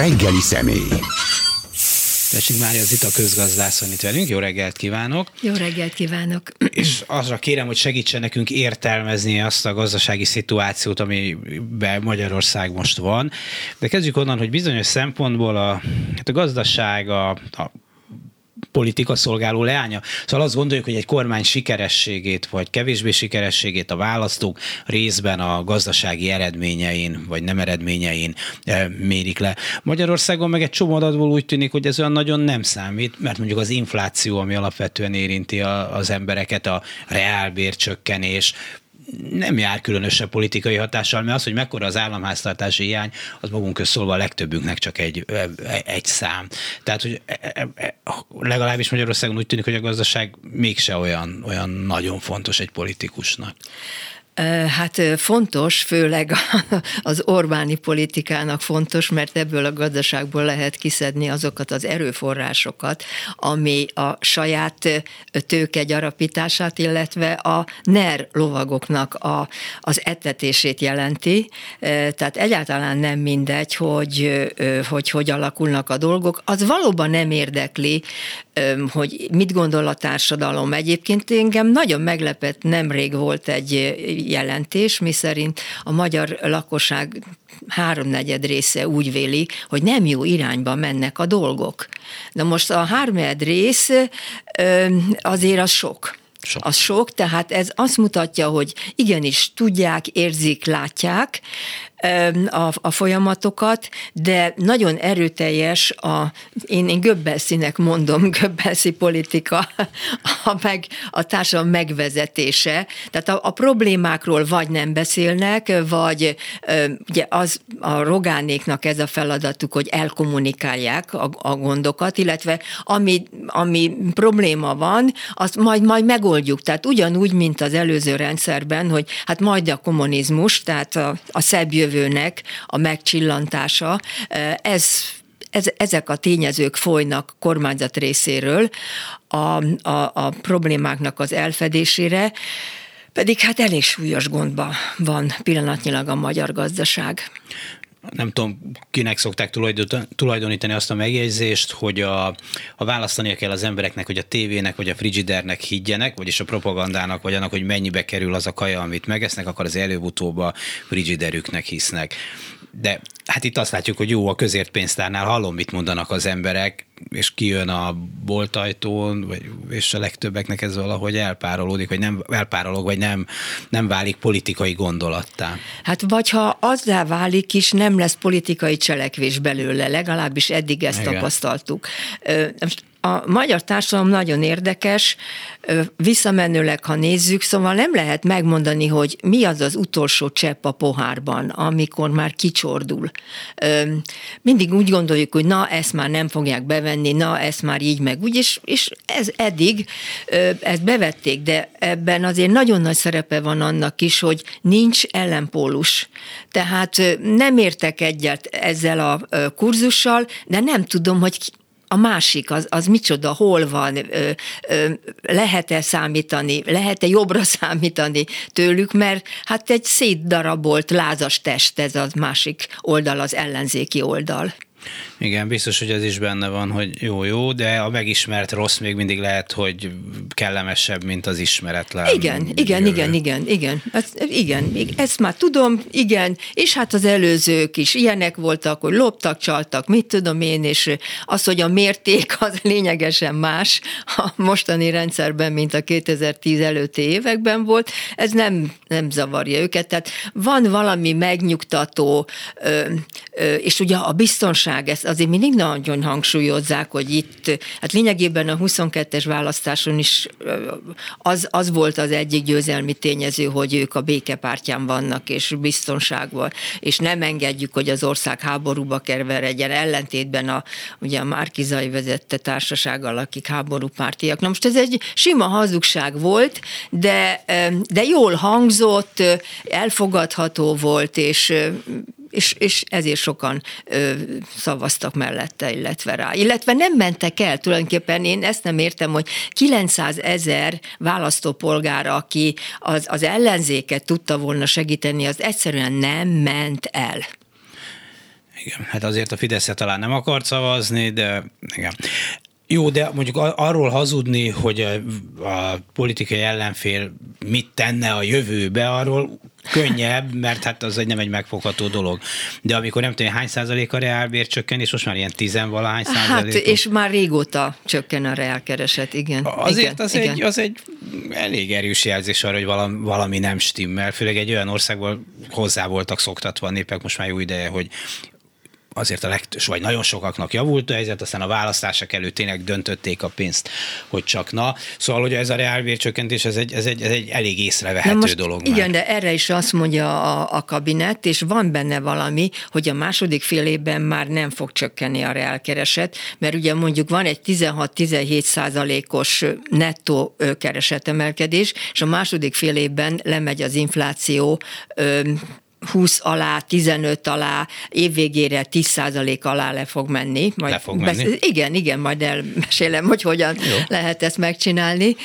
reggeli személy. Tessék Mária Zita közgazdász van itt velünk. Jó reggelt kívánok! Jó reggelt kívánok! És azra kérem, hogy segítsen nekünk értelmezni azt a gazdasági szituációt, amiben Magyarország most van. De kezdjük onnan, hogy bizonyos szempontból a, hát a gazdaság, a, a politika szolgáló leánya. Szóval azt gondoljuk, hogy egy kormány sikerességét vagy kevésbé sikerességét a választók részben a gazdasági eredményein vagy nem eredményein eh, mérik le. Magyarországon meg egy csomó adatból úgy tűnik, hogy ez olyan nagyon nem számít, mert mondjuk az infláció, ami alapvetően érinti az embereket, a reálbércsökkenés, nem jár különösebb politikai hatással, mert az, hogy mekkora az államháztartási hiány, az magunk közszólva a legtöbbünknek csak egy, egy szám. Tehát, hogy e, e, legalábbis Magyarországon úgy tűnik, hogy a gazdaság mégse olyan, olyan nagyon fontos egy politikusnak. Hát fontos, főleg az Orbáni politikának fontos, mert ebből a gazdaságból lehet kiszedni azokat az erőforrásokat, ami a saját tőke gyarapítását, illetve a NER lovagoknak a, az etetését jelenti. Tehát egyáltalán nem mindegy, hogy, hogy hogy alakulnak a dolgok. Az valóban nem érdekli, hogy mit gondol a társadalom. Egyébként engem nagyon meglepett, nemrég volt egy jelentés, miszerint a magyar lakosság háromnegyed része úgy véli, hogy nem jó irányba mennek a dolgok. Na most a háromnegyed rész azért az sok. Sok. Az sok, tehát ez azt mutatja, hogy igenis tudják, érzik, látják, a, a folyamatokat, de nagyon erőteljes a, én, én Göbbelszinek mondom, Göbbelszi politika, a, meg, a társadalom megvezetése. Tehát a, a problémákról vagy nem beszélnek, vagy ugye az a rogánéknak ez a feladatuk, hogy elkommunikálják a, a gondokat, illetve ami, ami probléma van, azt majd, majd megoldjuk. Tehát ugyanúgy, mint az előző rendszerben, hogy hát majd a kommunizmus, tehát a, a szebb jövő jövőnek a megcsillantása, ez ez, ezek a tényezők folynak kormányzat részéről a, a, a problémáknak az elfedésére, pedig hát elég súlyos gondban van pillanatnyilag a magyar gazdaság nem tudom, kinek szokták tulajdonítani azt a megjegyzést, hogy a, a választania kell az embereknek, hogy a tévének vagy a frigidernek higgyenek, vagyis a propagandának, vagy annak, hogy mennyibe kerül az a kaja, amit megesznek, akkor az előbb-utóbb a frigiderüknek hisznek de hát itt azt látjuk, hogy jó, a közért pénztárnál hallom, mit mondanak az emberek, és kijön a boltajtón, vagy, és a legtöbbeknek ez valahogy elpárolódik, vagy nem elpárolog, vagy nem, nem válik politikai gondolattá. Hát vagy ha azzá válik is, nem lesz politikai cselekvés belőle, legalábbis eddig ezt Igen. tapasztaltuk. Most a magyar társadalom nagyon érdekes, visszamenőleg, ha nézzük, szóval nem lehet megmondani, hogy mi az az utolsó csepp a pohárban, amikor már kicsordul. Mindig úgy gondoljuk, hogy na, ezt már nem fogják bevenni, na, ezt már így meg úgy, és, és ez eddig, ezt bevették, de ebben azért nagyon nagy szerepe van annak is, hogy nincs ellenpólus. Tehát nem értek egyet ezzel a kurzussal, de nem tudom, hogy a másik, az, az micsoda, hol van, lehet-e számítani, lehet-e jobbra számítani tőlük, mert hát egy szétdarabolt lázas test ez az másik oldal, az ellenzéki oldal. Igen, biztos, hogy ez is benne van, hogy jó-jó, de a megismert rossz még mindig lehet, hogy kellemesebb, mint az ismeretlen. Igen, igen, jövő. igen, igen, igen, ezt, igen, ezt már tudom, igen, és hát az előzők is ilyenek voltak, hogy loptak, csaltak, mit tudom én, és az, hogy a mérték az lényegesen más a mostani rendszerben, mint a 2010 előtti években volt, ez nem, nem zavarja őket, tehát van valami megnyugtató, és ugye a biztonság, ezt azért mindig nagyon hangsúlyozzák, hogy itt, hát lényegében a 22-es választáson is az, az volt az egyik győzelmi tényező, hogy ők a békepártyán vannak, és biztonságban, és nem engedjük, hogy az ország háborúba kerveredjen, ellentétben a, ugye a Márkizai vezette társasággal, akik háborúpártiak. Na most ez egy sima hazugság volt, de, de jól hangzott, elfogadható volt, és és, és ezért sokan ö, szavaztak mellette, illetve rá. Illetve nem mentek el, tulajdonképpen én ezt nem értem, hogy 900 ezer választópolgár, aki az, az ellenzéket tudta volna segíteni, az egyszerűen nem ment el. Igen, hát azért a fidesz talán nem akart szavazni, de igen. Jó, de mondjuk arról hazudni, hogy a politikai ellenfél mit tenne a jövőbe, arról könnyebb, mert hát az egy nem egy megfogható dolog. De amikor nem tudom, hány százalék a reálbér csökken, és most már ilyen tizenvalahány százalék. Hát, és már régóta csökken a reálkereset, igen. Azért igen, az, igen. Egy, az egy elég erős jelzés arra, hogy valami, valami nem stimmel, főleg egy olyan országból hozzá voltak szoktatva a népek most már jó ideje, hogy azért a legtöbb, vagy nagyon sokaknak javult a helyzet, aztán a választások előtt tényleg döntötték a pénzt, hogy csak na. Szóval, hogy ez a reálbércsökkentés, ez egy, ez egy, ez egy elég észrevehető most dolog. Igen, már. de erre is azt mondja a, a kabinet, és van benne valami, hogy a második fél évben már nem fog csökkenni a reálkereset, mert ugye mondjuk van egy 16-17 százalékos nettó keresetemelkedés, és a második fél évben lemegy az infláció 20 alá, 15 alá, évvégére 10% alá le fog menni. Majd le fog menni? Besz- igen, igen, majd elmesélem, hogy hogyan Jó. lehet ezt megcsinálni.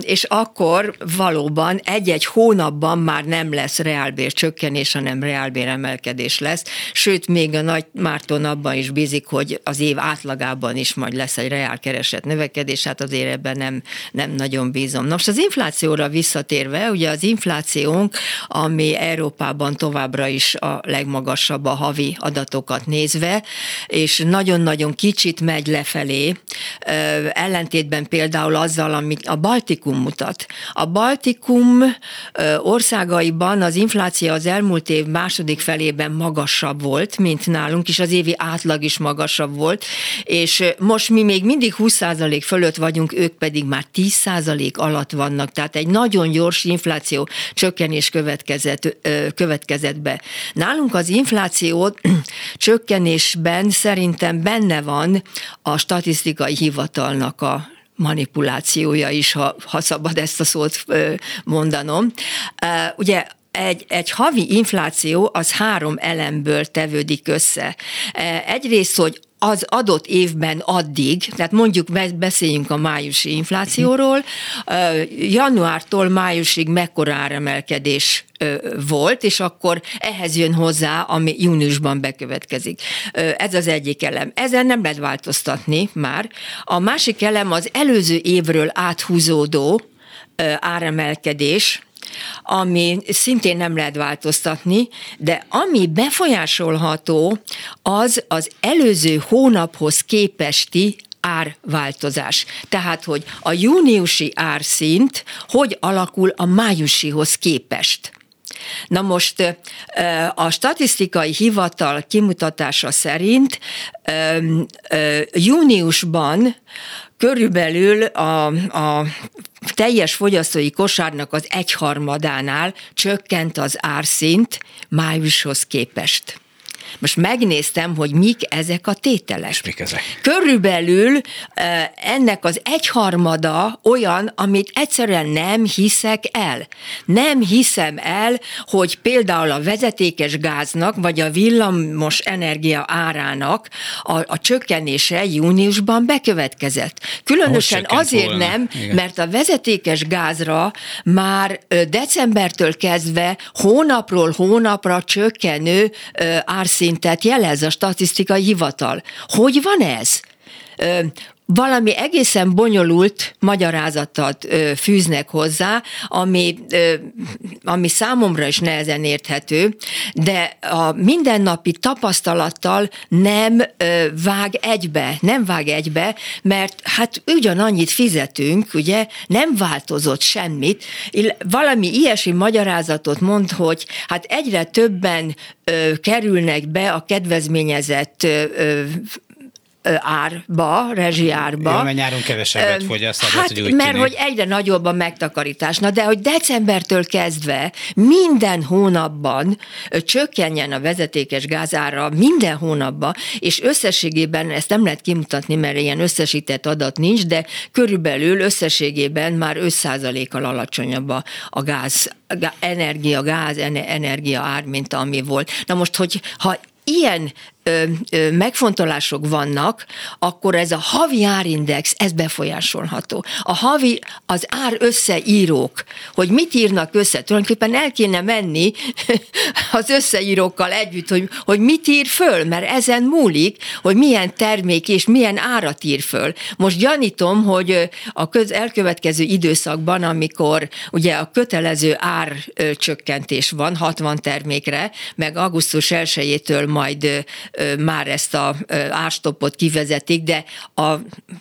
És akkor valóban egy-egy hónapban már nem lesz reálbér csökkenés, hanem reálbér emelkedés lesz. Sőt, még a Nagy Márton abban is bízik, hogy az év átlagában is majd lesz egy reál kereset növekedés, hát azért ebben nem, nem nagyon bízom. Nos, az inflációra visszatérve, ugye az inflációnk, ami Európában továbbra is a legmagasabb a havi adatokat nézve, és nagyon-nagyon kicsit megy lefelé, ellentétben például azzal, amit a Baltikum mutat. A Baltikum országaiban az infláció az elmúlt év második felében magasabb volt, mint nálunk, és az évi átlag is magasabb volt, és most mi még mindig 20% fölött vagyunk, ők pedig már 10% alatt vannak, tehát egy nagyon gyors infláció csökkenés következett, következett következett. Nálunk az infláció csökkenésben szerintem benne van a statisztikai hivatalnak a manipulációja is, ha, ha szabad ezt a szót mondanom. Ugye egy, egy havi infláció az három elemből tevődik össze. Egyrészt, hogy az adott évben addig, tehát mondjuk beszéljünk a májusi inflációról, januártól májusig mekkora áremelkedés volt, és akkor ehhez jön hozzá, ami júniusban bekövetkezik. Ez az egyik elem. Ezen nem lehet változtatni már. A másik elem az előző évről áthúzódó áremelkedés, ami szintén nem lehet változtatni, de ami befolyásolható, az az előző hónaphoz képesti árváltozás. Tehát, hogy a júniusi árszint hogy alakul a májusihoz képest. Na most a statisztikai hivatal kimutatása szerint júniusban körülbelül a, a teljes fogyasztói kosárnak az egyharmadánál csökkent az árszint májushoz képest. Most megnéztem, hogy mik ezek a tételek. És mik ezek? Körülbelül ennek az egyharmada olyan, amit egyszerűen nem hiszek el. Nem hiszem el, hogy például a vezetékes gáznak, vagy a villamos energia árának a, a csökkenése júniusban bekövetkezett. Különösen azért volna. nem, Igen. mert a vezetékes gázra már decembertől kezdve hónapról hónapra csökkenő árszint szintet jelez a statisztikai hivatal. Hogy van ez? Valami egészen bonyolult magyarázatot fűznek hozzá, ami, ami számomra is nehezen érthető, de a mindennapi tapasztalattal nem vág egybe, nem vág egybe, mert hát ugyanannyit fizetünk, ugye, nem változott semmit. Valami ilyesmi magyarázatot mond, hogy hát egyre többen kerülnek be a kedvezményezett árba, rezsiárba. Jó, mert nyáron kevesebbet fogyaszt. Hát, hogy úgy mert tűnik. hogy egyre nagyobb a megtakarítás. Na, de hogy decembertől kezdve minden hónapban csökkenjen a vezetékes gázára, minden hónapban, és összességében ezt nem lehet kimutatni, mert ilyen összesített adat nincs, de körülbelül összességében már 5%-kal alacsonyabb a, a gáz, energia, gáz, energia ár, mint ami volt. Na most, hogy ha ilyen ö, ö, megfontolások vannak, akkor ez a havi árindex, ez befolyásolható. A havi, az ár összeírók, hogy mit írnak össze, tulajdonképpen el kéne menni az összeírókkal együtt, hogy, hogy mit ír föl, mert ezen múlik, hogy milyen termék és milyen árat ír föl. Most gyanítom, hogy a köz, elkövetkező időszakban, amikor ugye a kötelező árcsökkentés van 60 termékre, meg augusztus 1 majd már ezt a árstoppot kivezetik, de a,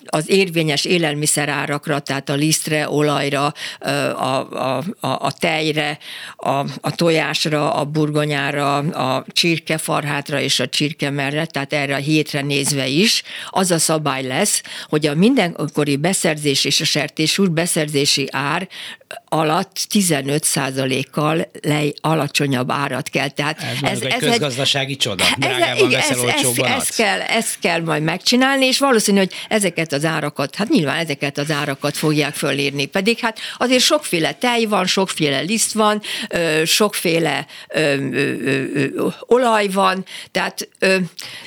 az érvényes élelmiszerárakra, tehát a lisztre, olajra, a, a, a, a tejre, a, a tojásra, a burgonyára, a csirkefarhátra és a csirkemerre, tehát erre a hétre nézve is, az a szabály lesz, hogy a mindenkori beszerzés és a sertésúr beszerzési ár alatt 15% kal lej, alacsonyabb árat kell. Tehát ez, ez, egy ez közgazdasági egy, csoda. Ez, veszel, ez, ez, ezt, kell, ezt kell majd megcsinálni, és valószínű, hogy ezeket az árakat, hát nyilván ezeket az árakat fogják fölírni. Pedig hát azért sokféle tej van, sokféle liszt van, sokféle ö, ö, ö, olaj van, tehát ö,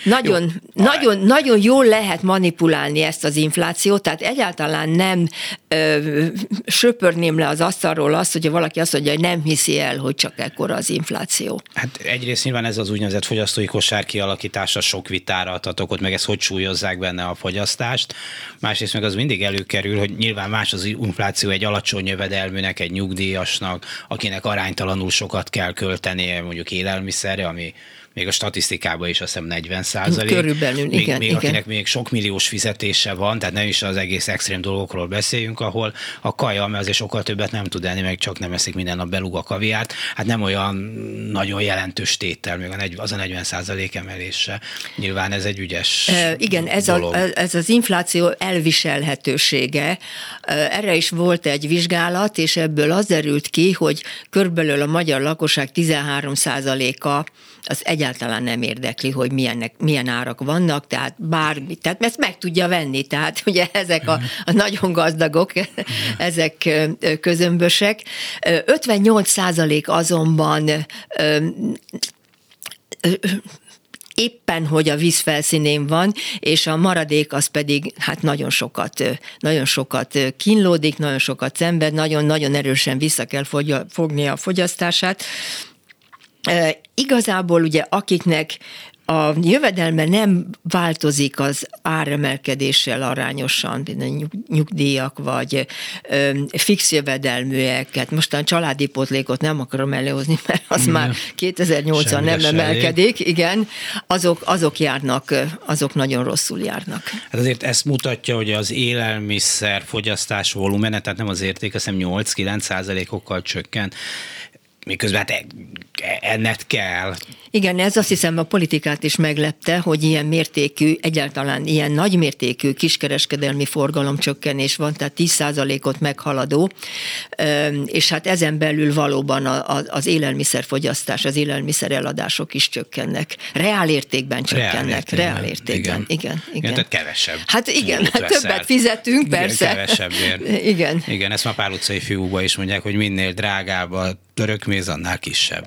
nagyon, Jó. nagyon, nagyon jól lehet manipulálni ezt az inflációt, tehát egyáltalán nem ö, söpörném le az asztalról azt, hogyha valaki azt mondja, hogy nem hiszi el, hogy csak ekkora az infláció. Hát egyrészt nyilván ez az úgynevezett fogyasztói kosár kialakítása sok vitára adhatok ott, meg ezt hogy súlyozzák benne a fogyasztást. Másrészt meg az mindig előkerül, hogy nyilván más az infláció egy alacsony jövedelműnek, egy nyugdíjasnak, akinek aránytalanul sokat kell költenie mondjuk élelmiszerre, ami még a statisztikában is azt hiszem 40 százalék. Körülbelül, még, igen. Még igen. akinek még sok milliós fizetése van, tehát nem is az egész extrém dolgokról beszéljünk, ahol a kaja, mert azért sokkal többet nem tud enni, meg csak nem eszik minden nap belug a kaviárt, hát nem olyan nagyon jelentős tétel, még az a 40 százalék emelése. Nyilván ez egy ügyes e, Igen, ez, dolog. a, ez az infláció elviselhetősége. Erre is volt egy vizsgálat, és ebből az derült ki, hogy körülbelül a magyar lakosság 13 százaléka az egyáltalán nem érdekli, hogy milyennek, milyen árak vannak, tehát bármi, tehát ezt meg tudja venni, tehát ugye ezek a, a nagyon gazdagok, ezek közömbösek. 58 százalék azonban éppen, hogy a víz felszínén van, és a maradék az pedig hát nagyon sokat, nagyon sokat kínlódik, nagyon sokat szenved, nagyon-nagyon erősen vissza kell fogni a fogyasztását. Igazából ugye akiknek a jövedelme nem változik az áremelkedéssel arányosan, nyugdíjak vagy ö, fix jövedelműeket. Mostan családi potlékot nem akarom előhozni, mert az már 2008-an nem emelkedik, igen, azok, azok járnak, azok nagyon rosszul járnak. Hát azért ezt mutatja, hogy az élelmiszer fogyasztás volumene, tehát nem az érték, azt hiszem 8-9 százalékokkal csökkent miközben hát e- ennek kell. Igen, ez azt hiszem a politikát is meglepte, hogy ilyen mértékű, egyáltalán ilyen nagy mértékű kiskereskedelmi forgalomcsökkenés van, tehát 10%-ot meghaladó, és hát ezen belül valóban az élelmiszerfogyasztás, az élelmiszer eladások is csökkennek. Reál értékben csökkennek. Reál értékben, igen. igen, igen. igen tehát kevesebb. Hát igen, hát többet fizetünk, igen, persze. Kevesebbért. igen. Igen, ezt már pár utcai fiúba is mondják, hogy minél drágább a törökméz, annál kisebb.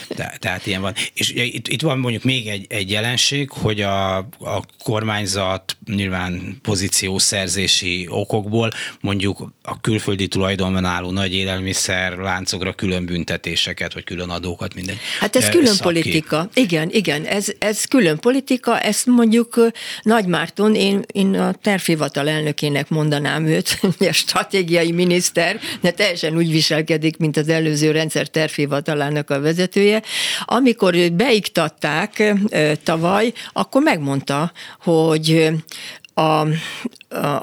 De, tehát ilyen van. És itt, itt van mondjuk még egy, egy jelenség, hogy a, a kormányzat nyilván pozíciószerzési okokból mondjuk a külföldi tulajdonban álló nagy élelmiszer láncokra külön büntetéseket, vagy külön adókat, minden. Hát ez külön szaki. politika. Igen, igen, ez, ez külön politika, ezt mondjuk Nagy Márton, én, én a tervhivatal elnökének mondanám őt, a stratégiai miniszter, de teljesen úgy viselkedik, mint az előző rendszer tervhivatalának a vezetője. Amikor beiktatták tavaly, akkor megmondta, hogy a,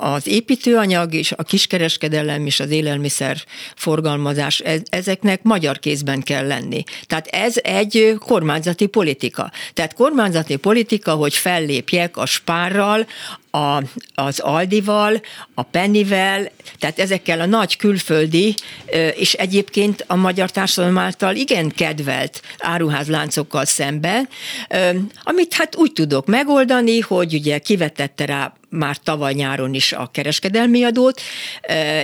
az építőanyag és a kiskereskedelem és az élelmiszer forgalmazás, ezeknek magyar kézben kell lenni. Tehát ez egy kormányzati politika. Tehát kormányzati politika, hogy fellépjek a spárral, a, az Aldival, a Pennivel, tehát ezekkel a nagy külföldi, és egyébként a magyar társadalom által igen kedvelt áruházláncokkal szemben, amit hát úgy tudok megoldani, hogy ugye kivetette rá már tavaly nyáron is a kereskedelmi adót,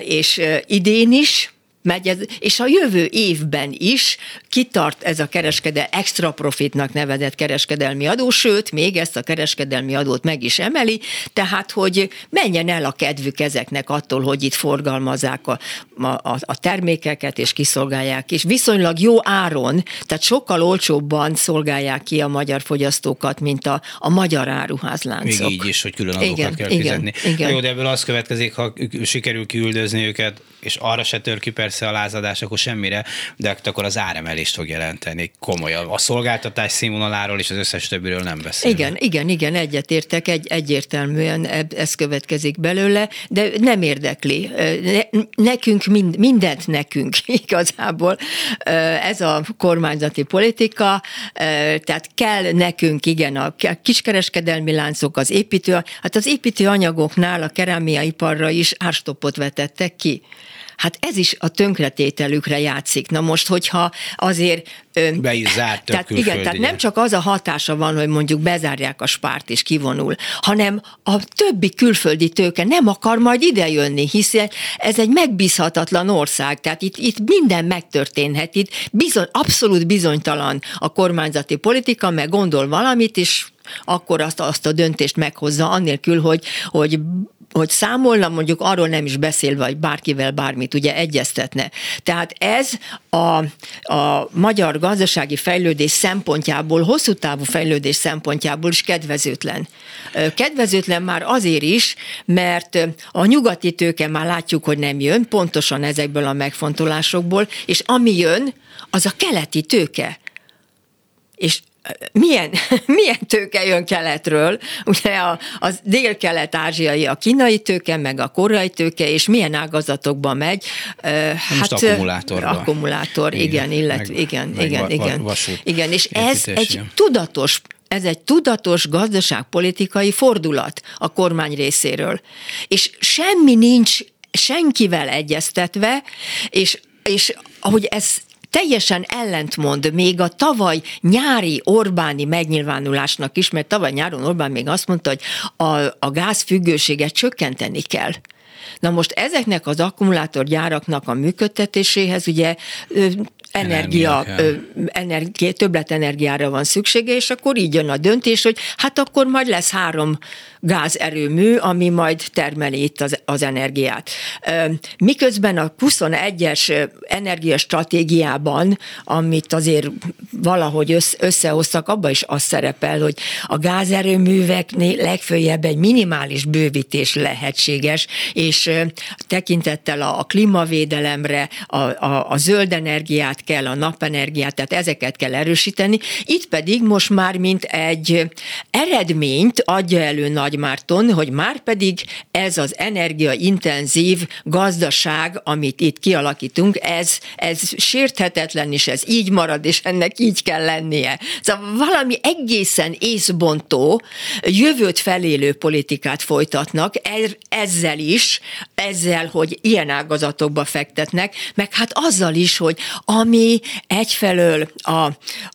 és idén is, megy ez, és a jövő évben is kitart ez a kereskedel, extra profitnak nevezett kereskedelmi adó, sőt, még ezt a kereskedelmi adót meg is emeli, tehát, hogy menjen el a kedvük ezeknek attól, hogy itt forgalmazzák a, a, a termékeket, és kiszolgálják, és viszonylag jó áron, tehát sokkal olcsóbban szolgálják ki a magyar fogyasztókat, mint a, a magyar áruházláncok. Még így is, hogy külön adókat igen, kell igen, fizetni. Igen. Jó, de ebből az következik, ha sikerül kiüldözni őket, és arra se tör ki persze a lázadás, akkor semmire, de akkor az áremelést fog jelenteni komolyan. A szolgáltatás színvonaláról és az összes többiről nem beszél. Igen, igen, igen, egyetértek, egy, egyértelműen ez következik belőle, de nem érdekli. Ne, nekünk, mind, mindent nekünk igazából. Ez a kormányzati politika, tehát kell nekünk, igen, a kiskereskedelmi láncok, az építő, hát az építőanyagoknál a kerámiaiparra is árstoppot vetettek ki. Hát ez is a tönkretételükre játszik. Na most, hogyha azért... Be is zárt tehát, igen, tehát nem csak az a hatása van, hogy mondjuk bezárják a spárt és kivonul, hanem a többi külföldi tőke nem akar majd idejönni, hiszen ez egy megbízhatatlan ország, tehát itt, itt minden megtörténhet, itt bizony, abszolút bizonytalan a kormányzati politika, meg gondol valamit, és akkor azt, azt a döntést meghozza, annélkül, hogy, hogy hogy számolna, mondjuk arról nem is beszélve, vagy bárkivel bármit ugye egyeztetne. Tehát ez a, a magyar gazdasági fejlődés szempontjából, hosszú távú fejlődés szempontjából is kedvezőtlen. Kedvezőtlen már azért is, mert a nyugati tőke már látjuk, hogy nem jön, pontosan ezekből a megfontolásokból, és ami jön, az a keleti tőke. És milyen, milyen tőke jön keletről, ugye a, az dél-kelet-ázsiai, a kínai tőke, meg a koreai tőke, és milyen ágazatokba megy. Hát, akkumulátorba. Akkumulátor, igen, igen illetve, meg, igen, meg igen, va, igen. Igen, és ez egy tudatos ez egy tudatos gazdaságpolitikai fordulat a kormány részéről. És semmi nincs senkivel egyeztetve, és és ahogy ez teljesen ellentmond még a tavaly nyári Orbáni megnyilvánulásnak is, mert tavaly nyáron Orbán még azt mondta, hogy a, a gázfüggőséget csökkenteni kell. Na most ezeknek az akkumulátorgyáraknak a működtetéséhez ugye energia, energia, többletenergiára van szüksége, és akkor így jön a döntés, hogy hát akkor majd lesz három gázerőmű, ami majd termeli itt az, az energiát. Miközben a 21-es energiastratégiában, amit azért valahogy összehoztak, abban is az szerepel, hogy a gázerőműveknél legfőjebb egy minimális bővítés lehetséges, és tekintettel a, a klímavédelemre, a, a, a zöld energiát kell, a napenergiát, tehát ezeket kell erősíteni. Itt pedig most már mint egy eredményt adja elő Nagy Márton, hogy már pedig ez az energiaintenzív gazdaság, amit itt kialakítunk, ez, ez sérthetetlen, és ez így marad, és ennek így kell lennie. Szóval valami egészen észbontó, jövőt felélő politikát folytatnak, ezzel is, ezzel, hogy ilyen ágazatokba fektetnek, meg hát azzal is, hogy ami egyfelől a,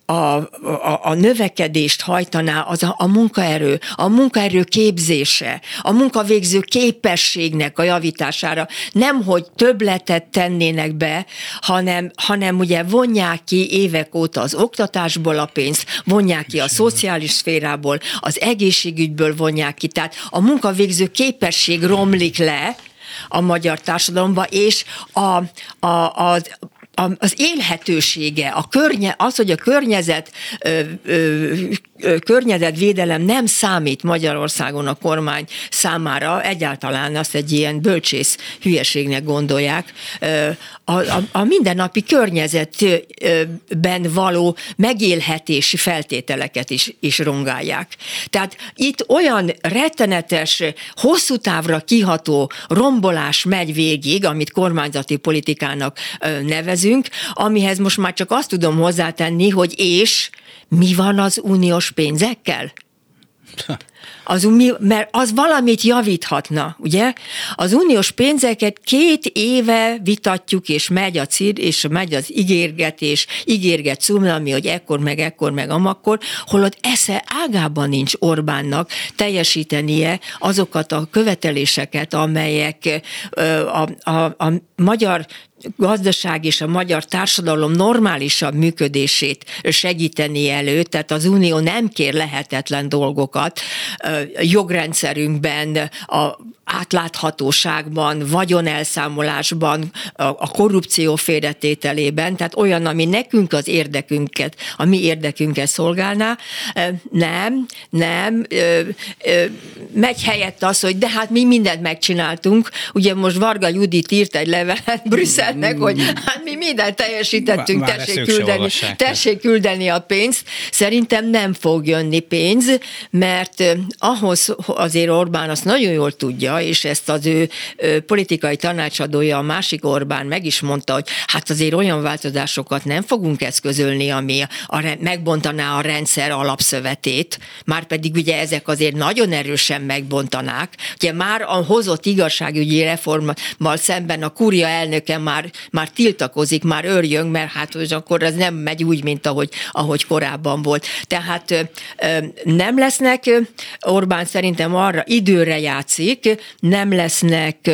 a, a, a növekedést hajtaná, az a, a munkaerő, a munkaerő képzése, a munkavégző képességnek a javítására, nem hogy többletet tennének be, hanem, hanem ugye vonják ki évek óta az oktatásból a pénzt, vonják ki a szociális szférából, az egészségügyből vonják ki, tehát a munkavégző képesség romlik le, a magyar társadalomba, és a, a, az az élhetősége, a környe, az, hogy a környezet, ö, ö, környezetvédelem nem számít Magyarországon a kormány számára, egyáltalán azt egy ilyen bölcsész hülyeségnek gondolják. A, a, a mindennapi környezetben való megélhetési feltételeket is, is rongálják. Tehát itt olyan rettenetes, hosszú távra kiható rombolás megy végig, amit kormányzati politikának nevezünk, beszélünk, amihez most már csak azt tudom hozzátenni, hogy és mi van az uniós pénzekkel? Az, mert az valamit javíthatna, ugye? Az uniós pénzeket két éve vitatjuk, és megy a cír, és megy az ígérgetés, ígérget cumlami, hogy ekkor, meg ekkor, meg amakkor, holott esze ágában nincs Orbánnak teljesítenie azokat a követeléseket, amelyek a, a, a magyar gazdaság és a magyar társadalom normálisabb működését segíteni elő, tehát az Unió nem kér lehetetlen dolgokat jogrendszerünkben, a átláthatóságban, vagyonelszámolásban, a korrupció félretételében, tehát olyan, ami nekünk az érdekünket, a mi érdekünket szolgálná. Nem, nem, megy helyett az, hogy de hát mi mindent megcsináltunk. Ugye most Varga Judit írt egy levelet Brüsszelnek, hogy hát mi mindent teljesítettünk, Már tessék küldeni, tessék küldeni a pénzt. Szerintem nem fog jönni pénz, mert ahhoz azért Orbán azt nagyon jól tudja, és ezt az ő politikai tanácsadója, a másik Orbán meg is mondta, hogy hát azért olyan változásokat nem fogunk eszközölni, ami a, megbontaná a rendszer alapszövetét, már pedig ugye ezek azért nagyon erősen megbontanák. Ugye már a hozott igazságügyi reformmal szemben a kúria elnöke már, már tiltakozik, már örjön, mert hát hogy akkor ez nem megy úgy, mint ahogy, ahogy korábban volt. Tehát nem lesznek, Orbán szerintem arra időre játszik, nem lesznek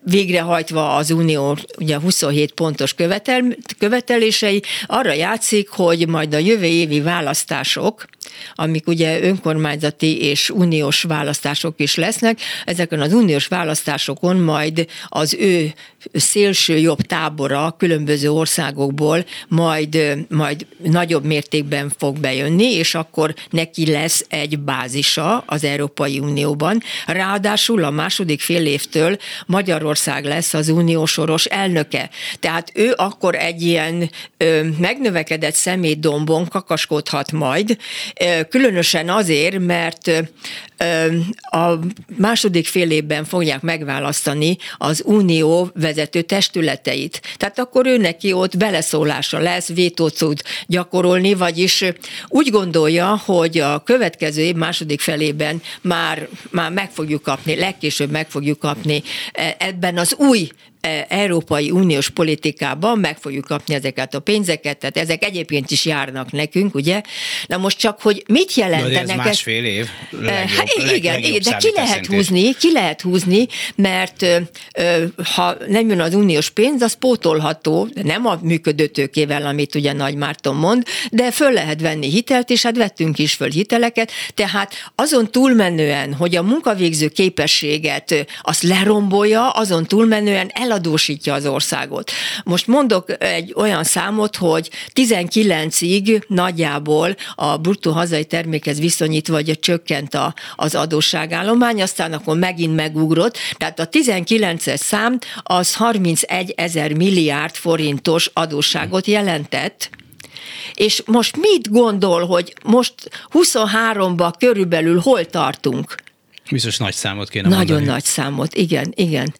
végrehajtva az Unió ugye 27 pontos követel, követelései, arra játszik, hogy majd a jövő évi választások, amik ugye önkormányzati és uniós választások is lesznek, ezeken az uniós választásokon majd az ő szélső jobb tábora különböző országokból majd, majd nagyobb mértékben fog bejönni, és akkor neki lesz egy bázisa az Európai Unióban. Ráadásul a második fél évtől Magyarország lesz az unió soros elnöke. Tehát ő akkor egy ilyen ö, megnövekedett szemétdombon kakaskodhat majd, különösen azért, mert a második fél évben fogják megválasztani az unió vezető testületeit. Tehát akkor ő neki ott beleszólása lesz, vétót tud gyakorolni, vagyis úgy gondolja, hogy a következő év második felében már, már meg fogjuk kapni, legkésőbb meg fogjuk kapni e, ebben az új Európai Uniós politikában meg fogjuk kapni ezeket a pénzeket, tehát ezek egyébként is járnak nekünk, ugye? Na most csak, hogy mit jelentenek? De ez másfél év. Legjobb, hát igen, legjobb de ki lehet húzni, ki lehet húzni, mert ha nem jön az uniós pénz, az pótolható, nem a működőtőkével, amit ugye Nagy Márton mond, de föl lehet venni hitelt, és hát vettünk is föl hiteleket, tehát azon túlmenően, hogy a munkavégző képességet azt lerombolja, azon túlmenően el eladósítja az országot. Most mondok egy olyan számot, hogy 19-ig nagyjából a bruttó hazai termékhez viszonyítva, hogy csökkent a, az adósságállomány, aztán akkor megint megugrott, tehát a 19-es szám az 31 ezer milliárd forintos adósságot jelentett, és most mit gondol, hogy most 23-ba körülbelül hol tartunk? Biztos nagy számot kéne Nagyon mondani. nagy számot, igen, igen.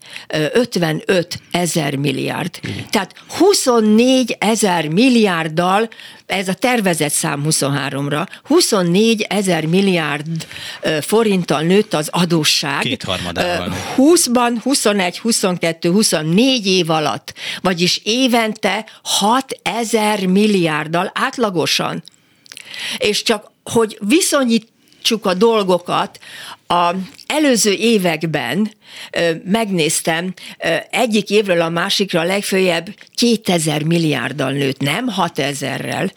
55 ezer milliárd. Uh. Tehát 24 ezer milliárddal, ez a tervezett szám 23-ra, 24 ezer milliárd forinttal nőtt az adósság. Kétharmadával. 20-ban, 21, 22, 24 év alatt, vagyis évente 6 ezer milliárddal átlagosan. És csak hogy viszonyít csak a dolgokat, a előző években megnéztem, egyik évről a másikra legfőjebb 2000 milliárddal nőtt, nem 6000-rel.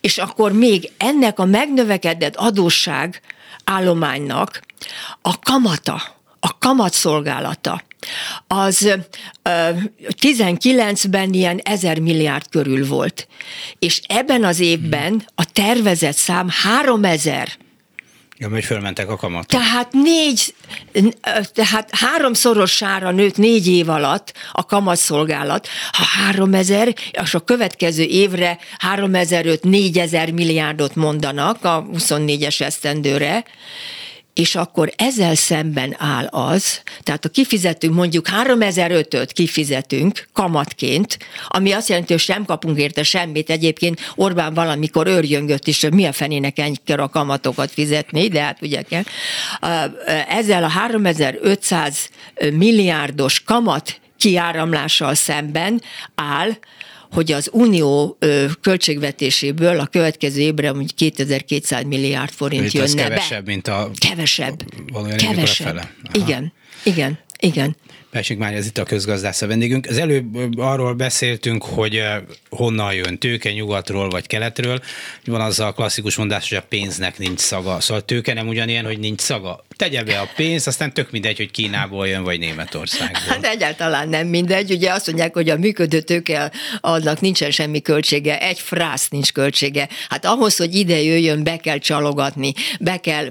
És akkor még ennek a megnövekedett adósság állománynak a kamata, a kamatszolgálata, az 19-ben ilyen 1000 milliárd körül volt. És ebben az évben a tervezett szám 3000 Ja, hogy fölmentek a kamat. Tehát négy, tehát háromszorosára nőtt négy év alatt a kamatszolgálat. Ha három ezer, és a következő évre három ezer négyezer milliárdot mondanak a 24-es esztendőre, és akkor ezzel szemben áll az, tehát a kifizetünk mondjuk 3005-öt kifizetünk kamatként, ami azt jelenti, hogy nem kapunk érte semmit. Egyébként Orbán valamikor őrjöngött is, hogy mi a fenének ennyi kell a kamatokat fizetni, de hát ugye kell. Ezzel a 3500 milliárdos kamat kiáramlással szemben áll hogy az unió költségvetéséből a következő évre mondjuk 2200 milliárd forint Itt jönne kevesebb, be. mint a... Kevesebb. Kevesebb. Fele. Igen. Igen. Igen. Pelsik már ez itt a közgazdász a vendégünk. Az előbb arról beszéltünk, hogy honnan jön tőke, nyugatról vagy keletről. Van az a klasszikus mondás, hogy a pénznek nincs szaga. Szóval a tőke nem ugyanilyen, hogy nincs szaga. Tegye be a pénzt, aztán tök mindegy, hogy Kínából jön, vagy Németországból. Hát egyáltalán nem mindegy. Ugye azt mondják, hogy a működő tőke annak nincsen semmi költsége, egy frász nincs költsége. Hát ahhoz, hogy ide jöjjön, be kell csalogatni, be kell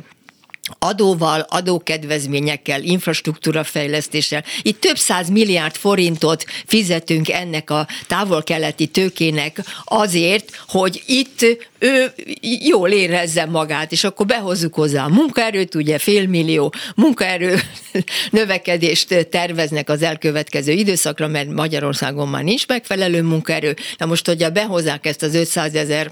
adóval, adókedvezményekkel, infrastruktúra fejlesztéssel. Itt több száz milliárd forintot fizetünk ennek a távol-keleti tőkének azért, hogy itt ő jól érezze magát, és akkor behozzuk hozzá a munkaerőt, ugye félmillió munkaerő növekedést terveznek az elkövetkező időszakra, mert Magyarországon már nincs megfelelő munkaerő. Na most, hogyha behozzák ezt az 500 ezer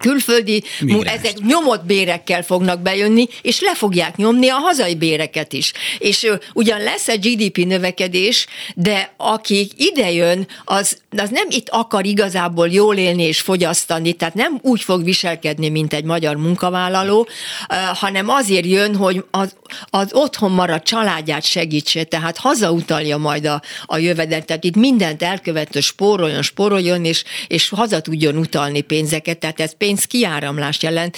külföldi, Migráns. ezek nyomott bérekkel fognak bejönni, és le fogják nyomni a hazai béreket is. És ugyan lesz egy GDP növekedés, de aki idejön, az, az nem itt akar igazából jól élni és fogyasztani, tehát nem úgy fog viselkedni, mint egy magyar munkavállaló, hanem azért jön, hogy az, az otthon maradt családját segítse, tehát hazautalja majd a, a jövedeletet. Itt mindent elkövető spóroljon, spóroljon, és, és haza tudjon utalni pénzeket tehát ez pénz kiáramlás jelent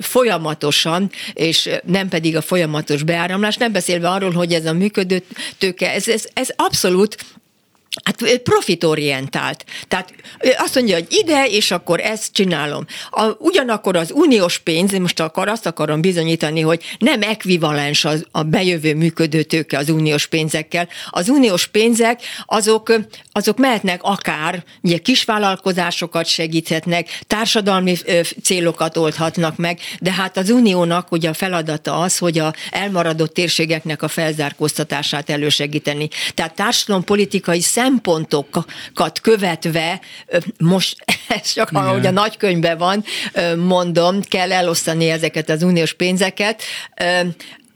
folyamatosan, és nem pedig a folyamatos beáramlás, nem beszélve arról, hogy ez a működő tőke, ez, ez, ez abszolút Hát profitorientált. Tehát azt mondja, hogy ide, és akkor ezt csinálom. A, ugyanakkor az uniós pénz, most akar, azt akarom bizonyítani, hogy nem ekvivalens az, a bejövő működő tőke az uniós pénzekkel. Az uniós pénzek azok, azok mehetnek akár, ugye kisvállalkozásokat segíthetnek, társadalmi célokat oldhatnak meg, de hát az uniónak ugye a feladata az, hogy a elmaradott térségeknek a felzárkóztatását elősegíteni. Tehát társadalompolitikai szem szempontokat követve, most ez csak Igen. ahogy a nagykönyvben van, mondom, kell elosztani ezeket az uniós pénzeket,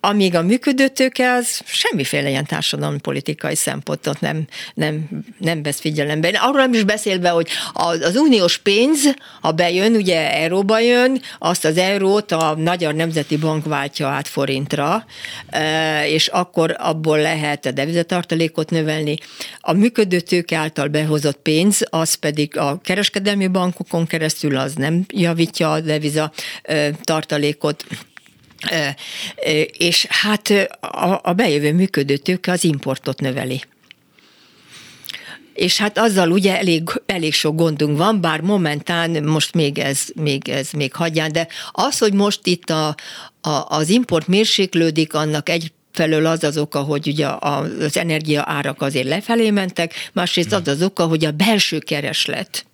amíg a működőtőke az semmiféle ilyen társadalmi politikai szempontot nem, nem, nem vesz figyelembe. Arról nem is beszélve, hogy az, az uniós pénz, ha bejön, ugye euróba jön, azt az eurót a Magyar Nemzeti Bank váltja át forintra, e, és akkor abból lehet a devizatartalékot növelni. A működőtőke által behozott pénz, az pedig a kereskedelmi bankokon keresztül az nem javítja a deviza e, tartalékot, és hát a, bejövő működő tőke az importot növeli. És hát azzal ugye elég, elég sok gondunk van, bár momentán most még ez, még ez még hagyján, de az, hogy most itt a, a, az import mérséklődik, annak egy felől az az oka, hogy ugye az energia árak azért lefelé mentek, másrészt az az oka, hogy a belső kereslet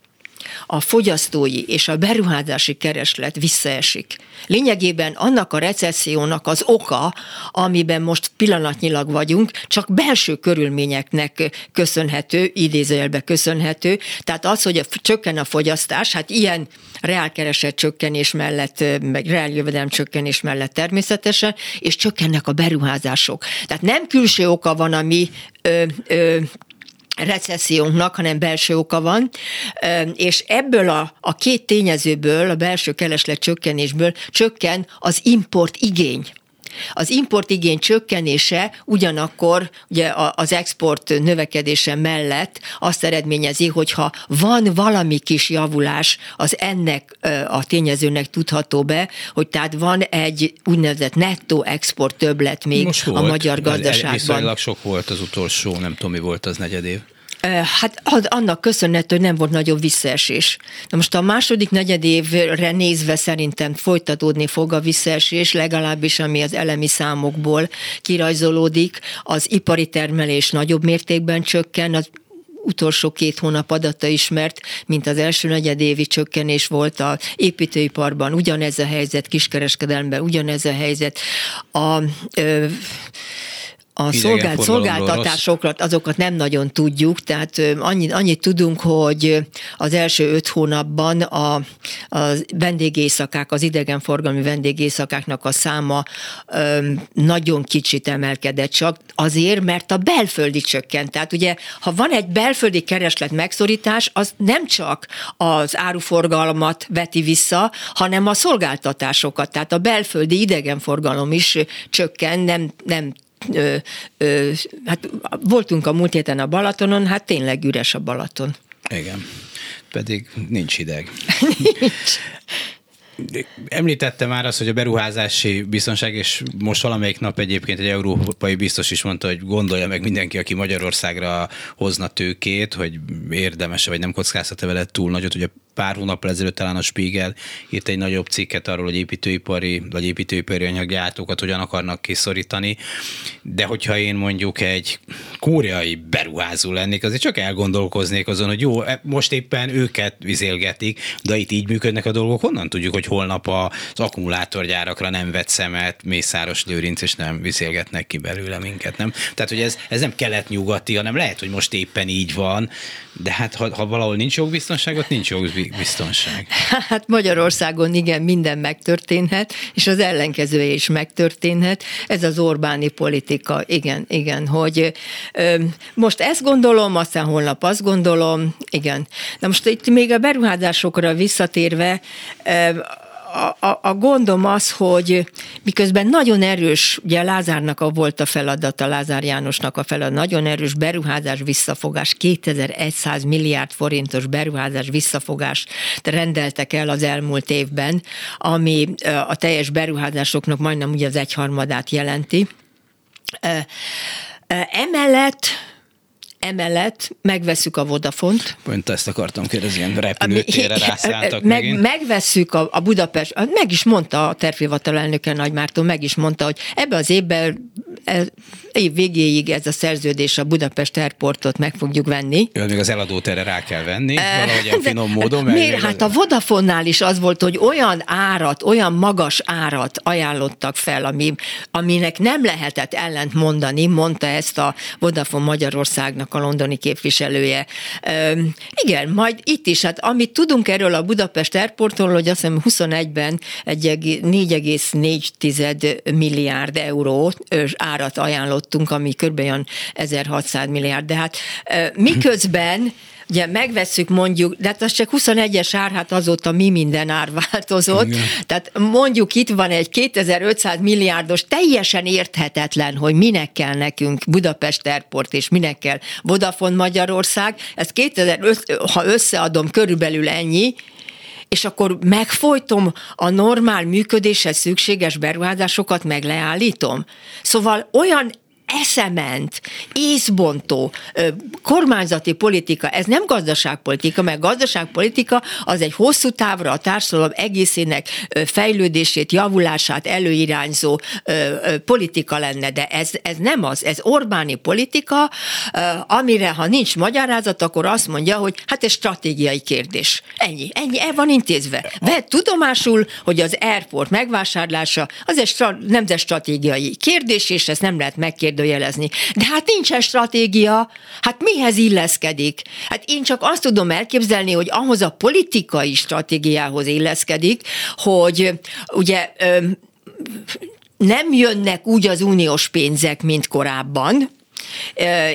a fogyasztói és a beruházási kereslet visszaesik. Lényegében annak a recessziónak az oka, amiben most pillanatnyilag vagyunk, csak belső körülményeknek köszönhető, idézőjelbe köszönhető. Tehát az, hogy a, csökken a fogyasztás, hát ilyen reálkereset csökkenés mellett, meg reáljövedelem csökkenés mellett természetesen, és csökkennek a beruházások. Tehát nem külső oka van, ami ö, ö, recessziónknak, hanem belső oka van, és ebből a, a két tényezőből, a belső kereslet csökkenésből csökken az import igény. Az importigény csökkenése ugyanakkor ugye az export növekedése mellett azt eredményezi, hogyha van valami kis javulás, az ennek a tényezőnek tudható be, hogy tehát van egy úgynevezett nettó export többlet még Most a magyar gazdaságban. Viszonylag sok volt az utolsó, nem tudom mi volt az negyedév. Hát annak köszönhető, hogy nem volt nagyobb visszaesés. Na most a második negyedévre nézve szerintem folytatódni fog a visszaesés, legalábbis ami az elemi számokból kirajzolódik. Az ipari termelés nagyobb mértékben csökken, az utolsó két hónap adata ismert, mint az első negyedévi csökkenés volt a építőiparban, ugyanez a helyzet, kiskereskedelemben ugyanez a helyzet. A, ö, a szolgált, szolgáltatásokat, azokat nem nagyon tudjuk, tehát annyit, annyit tudunk, hogy az első öt hónapban a, a vendégészakák, az idegenforgalmi vendégészakáknak a száma ö, nagyon kicsit emelkedett, csak azért, mert a belföldi csökkent. Tehát ugye, ha van egy belföldi kereslet megszorítás, az nem csak az áruforgalmat veti vissza, hanem a szolgáltatásokat. Tehát a belföldi idegenforgalom is csökken, nem, nem ö, ö, hát voltunk a múlt héten a Balatonon, hát tényleg üres a Balaton. Igen, pedig nincs hideg. nincs. Említette már azt, hogy a beruházási biztonság, és most valamelyik nap egyébként egy európai biztos is mondta, hogy gondolja meg mindenki, aki Magyarországra hozna tőkét, hogy érdemes vagy nem kockáztat-e vele túl nagyot. Ugye pár hónap ezelőtt talán a Spiegel írt egy nagyobb cikket arról, hogy építőipari vagy építőipari anyaggyártókat hogyan akarnak kiszorítani, de hogyha én mondjuk egy koreai beruházó lennék, azért csak elgondolkoznék azon, hogy jó, e, most éppen őket vizélgetik, de itt így működnek a dolgok, honnan tudjuk, hogy holnap az akkumulátorgyárakra nem vett szemet Mészáros Lőrinc, és nem vizélgetnek ki belőle minket, nem? Tehát, hogy ez, ez nem kelet-nyugati, hanem lehet, hogy most éppen így van, de hát ha, ha valahol nincs jogbiztonság, ott nincs jogbiztonság. Hát Magyarországon igen, minden megtörténhet, és az ellenkezője is megtörténhet. Ez az Orbáni politika, igen, igen, hogy ö, most ezt gondolom, aztán holnap azt gondolom, igen. Na most itt még a beruházásokra visszatérve, ö, a, a, gondom az, hogy miközben nagyon erős, ugye Lázárnak a volt a feladata, Lázár Jánosnak a feladata, nagyon erős beruházás visszafogás, 2100 milliárd forintos beruházás visszafogás rendeltek el az elmúlt évben, ami a teljes beruházásoknak majdnem ugye az egyharmadát jelenti. Emellett emellett megveszük a Vodafont. Pont ezt akartam kérdezni, ilyen repülőtérre rászálltak meg, megint. Megvesszük a, a Budapest, meg is mondta a tervhivatal elnöke Nagy Márton, meg is mondta, hogy ebbe az évben e, év végéig ez a szerződés a Budapest Airportot meg fogjuk venni. Jó, még az eladót rá kell venni, valahogy a finom módon. Miért? Hát a Vodafonnál is az volt, hogy olyan árat, olyan magas árat ajánlottak fel, ami, aminek nem lehetett ellent mondani, mondta ezt a Vodafone Magyarországnak a londoni képviselője. Üm, igen, majd itt is, hát amit tudunk erről a Budapest Airportról, hogy azt hiszem 21-ben egy 4,4 milliárd euró árat ajánlottunk, ami kb. 1600 milliárd, de hát miközben ugye megveszük mondjuk, de hát az csak 21-es ár, hát azóta mi minden ár változott. Igen. Tehát mondjuk itt van egy 2500 milliárdos, teljesen érthetetlen, hogy minek kell nekünk Budapest Airport, és minek kell Vodafone Magyarország. Ez 2005, ha összeadom, körülbelül ennyi, és akkor megfojtom a normál működéshez szükséges beruházásokat, meg leállítom. Szóval olyan eszement, észbontó kormányzati politika, ez nem gazdaságpolitika, mert gazdaságpolitika az egy hosszú távra a társadalom egészének fejlődését, javulását előirányzó politika lenne, de ez, ez nem az, ez Orbáni politika, amire ha nincs magyarázat, akkor azt mondja, hogy hát ez stratégiai kérdés. Ennyi, ennyi, el van intézve. Vedd tudomásul, hogy az airport megvásárlása az egy stra- nemzetstratégiai kérdés, és ezt nem lehet megkérdezni megkérdőjelezni. De hát nincsen stratégia, hát mihez illeszkedik? Hát én csak azt tudom elképzelni, hogy ahhoz a politikai stratégiához illeszkedik, hogy ugye nem jönnek úgy az uniós pénzek, mint korábban,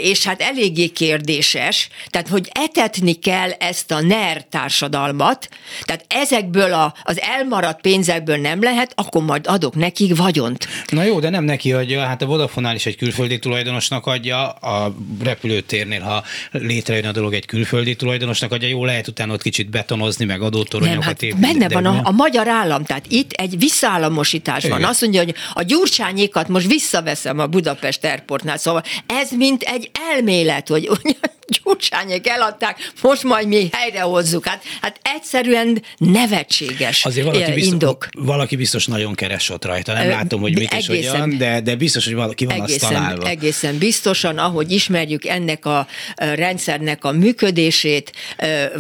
és hát eléggé kérdéses, tehát hogy etetni kell ezt a NER társadalmat, tehát ezekből a, az elmaradt pénzekből nem lehet, akkor majd adok nekik vagyont. Na jó, de nem neki adja, hát a Vodafone is egy külföldi tulajdonosnak adja, a repülőtérnél, ha létrejön a dolog, egy külföldi tulajdonosnak adja, jó lehet utána ott kicsit betonozni, meg adótoronyokat hát építeni. Benne van a, a magyar állam, tehát itt egy visszaállamosítás van. Azt mondja, hogy a gyurcsányékat most visszaveszem a Budapest Airportnál, szóval ez mint egy elmélet, hogy Gyurcsányék eladták, most majd mi helyrehozzuk. Hát, hát egyszerűen nevetséges Azért valaki biztos, indok. Valaki biztos nagyon keres ott rajta, nem látom, hogy mit egészen, is hogyan, de, de biztos, hogy valaki van egészen, azt találva. Egészen biztosan, ahogy ismerjük ennek a rendszernek a működését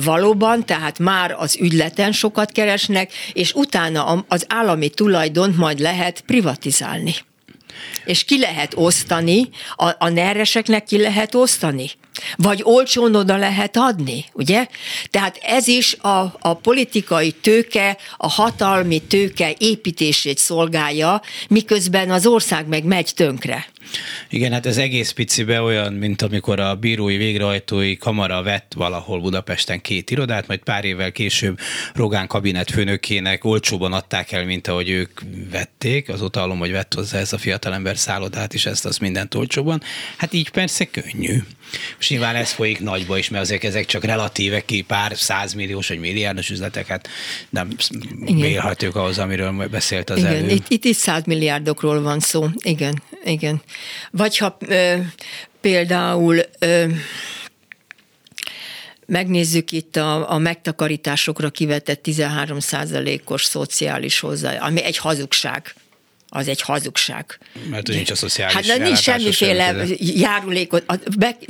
valóban, tehát már az ügyleten sokat keresnek, és utána az állami tulajdont majd lehet privatizálni és ki lehet osztani, a, a nereseknek ki lehet osztani. Vagy olcsón oda lehet adni, ugye? Tehát ez is a, a politikai tőke, a hatalmi tőke építését szolgálja, miközben az ország meg megy tönkre. Igen, hát ez egész picibe olyan, mint amikor a bírói végrehajtói kamara vett valahol Budapesten két irodát, majd pár évvel később Rogán kabinet főnökének olcsóban adták el, mint ahogy ők vették. Azóta hallom, hogy vett hozzá ez a fiatalember szállodát is, ezt az mindent olcsóban. Hát így persze könnyű. És nyilván ez folyik nagyba is, mert azért ezek csak relatíve ki pár százmilliós vagy milliárdos üzletek, hát nem mérhetők ahhoz, amiről beszélt az Igen, előbb. Itt, itt is százmilliárdokról van szó, igen, igen. Vagy ha ö, például ö, megnézzük itt a, a megtakarításokra kivetett 13% os szociális hozzá, ami egy hazugság az egy hazugság. Mert nincs a szociális Hát nincs semmiféle járulékot.